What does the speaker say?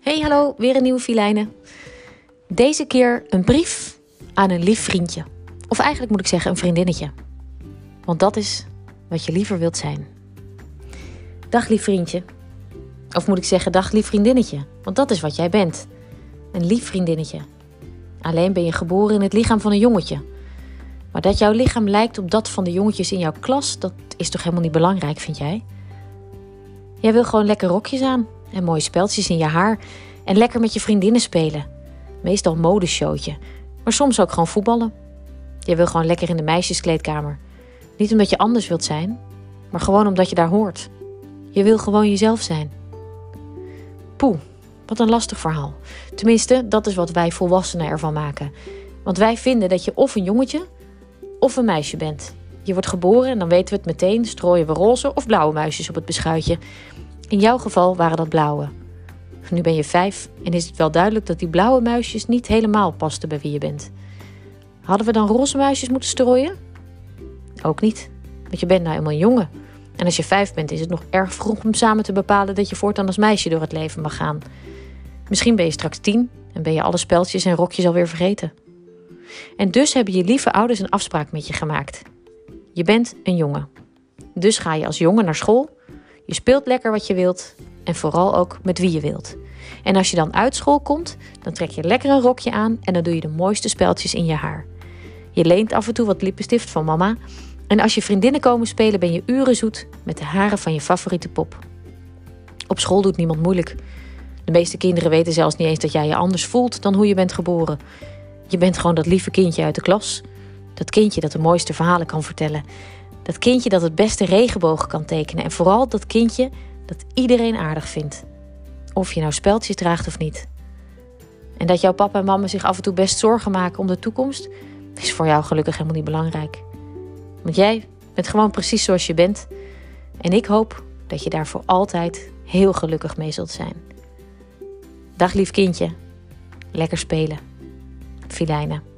Hey, hallo, weer een nieuwe filijnen. Deze keer een brief aan een lief vriendje. Of eigenlijk moet ik zeggen een vriendinnetje. Want dat is wat je liever wilt zijn. Dag lief vriendje. Of moet ik zeggen dag lief vriendinnetje. Want dat is wat jij bent. Een lief vriendinnetje. Alleen ben je geboren in het lichaam van een jongetje. Maar dat jouw lichaam lijkt op dat van de jongetjes in jouw klas, dat is toch helemaal niet belangrijk, vind jij? Jij wil gewoon lekker rokjes aan en mooie speltjes in je haar en lekker met je vriendinnen spelen. Meestal modeshowtje, maar soms ook gewoon voetballen. Je wil gewoon lekker in de meisjeskleedkamer. Niet omdat je anders wilt zijn, maar gewoon omdat je daar hoort. Je wil gewoon jezelf zijn. Poeh, wat een lastig verhaal. Tenminste, dat is wat wij volwassenen ervan maken. Want wij vinden dat je of een jongetje of een meisje bent. Je wordt geboren en dan weten we het meteen, strooien we roze of blauwe muisjes op het beschuitje. In jouw geval waren dat blauwe. Nu ben je vijf en is het wel duidelijk dat die blauwe muisjes niet helemaal pasten bij wie je bent. Hadden we dan roze muisjes moeten strooien? Ook niet, want je bent nou eenmaal een jongen. En als je vijf bent, is het nog erg vroeg om samen te bepalen dat je voortaan als meisje door het leven mag gaan. Misschien ben je straks tien en ben je alle speltjes en rokjes alweer vergeten. En dus hebben je lieve ouders een afspraak met je gemaakt. Je bent een jongen. Dus ga je als jongen naar school je speelt lekker wat je wilt en vooral ook met wie je wilt. En als je dan uit school komt, dan trek je lekker een rokje aan en dan doe je de mooiste speltjes in je haar. Je leent af en toe wat lippenstift van mama. En als je vriendinnen komen spelen, ben je uren zoet met de haren van je favoriete pop. Op school doet niemand moeilijk. De meeste kinderen weten zelfs niet eens dat jij je anders voelt dan hoe je bent geboren. Je bent gewoon dat lieve kindje uit de klas. Dat kindje dat de mooiste verhalen kan vertellen. Dat kindje dat het beste regenbogen kan tekenen. En vooral dat kindje dat iedereen aardig vindt. Of je nou speltjes draagt of niet. En dat jouw papa en mama zich af en toe best zorgen maken om de toekomst, is voor jou gelukkig helemaal niet belangrijk. Want jij bent gewoon precies zoals je bent. En ik hoop dat je daar voor altijd heel gelukkig mee zult zijn. Dag lief kindje. Lekker spelen. Filijnen.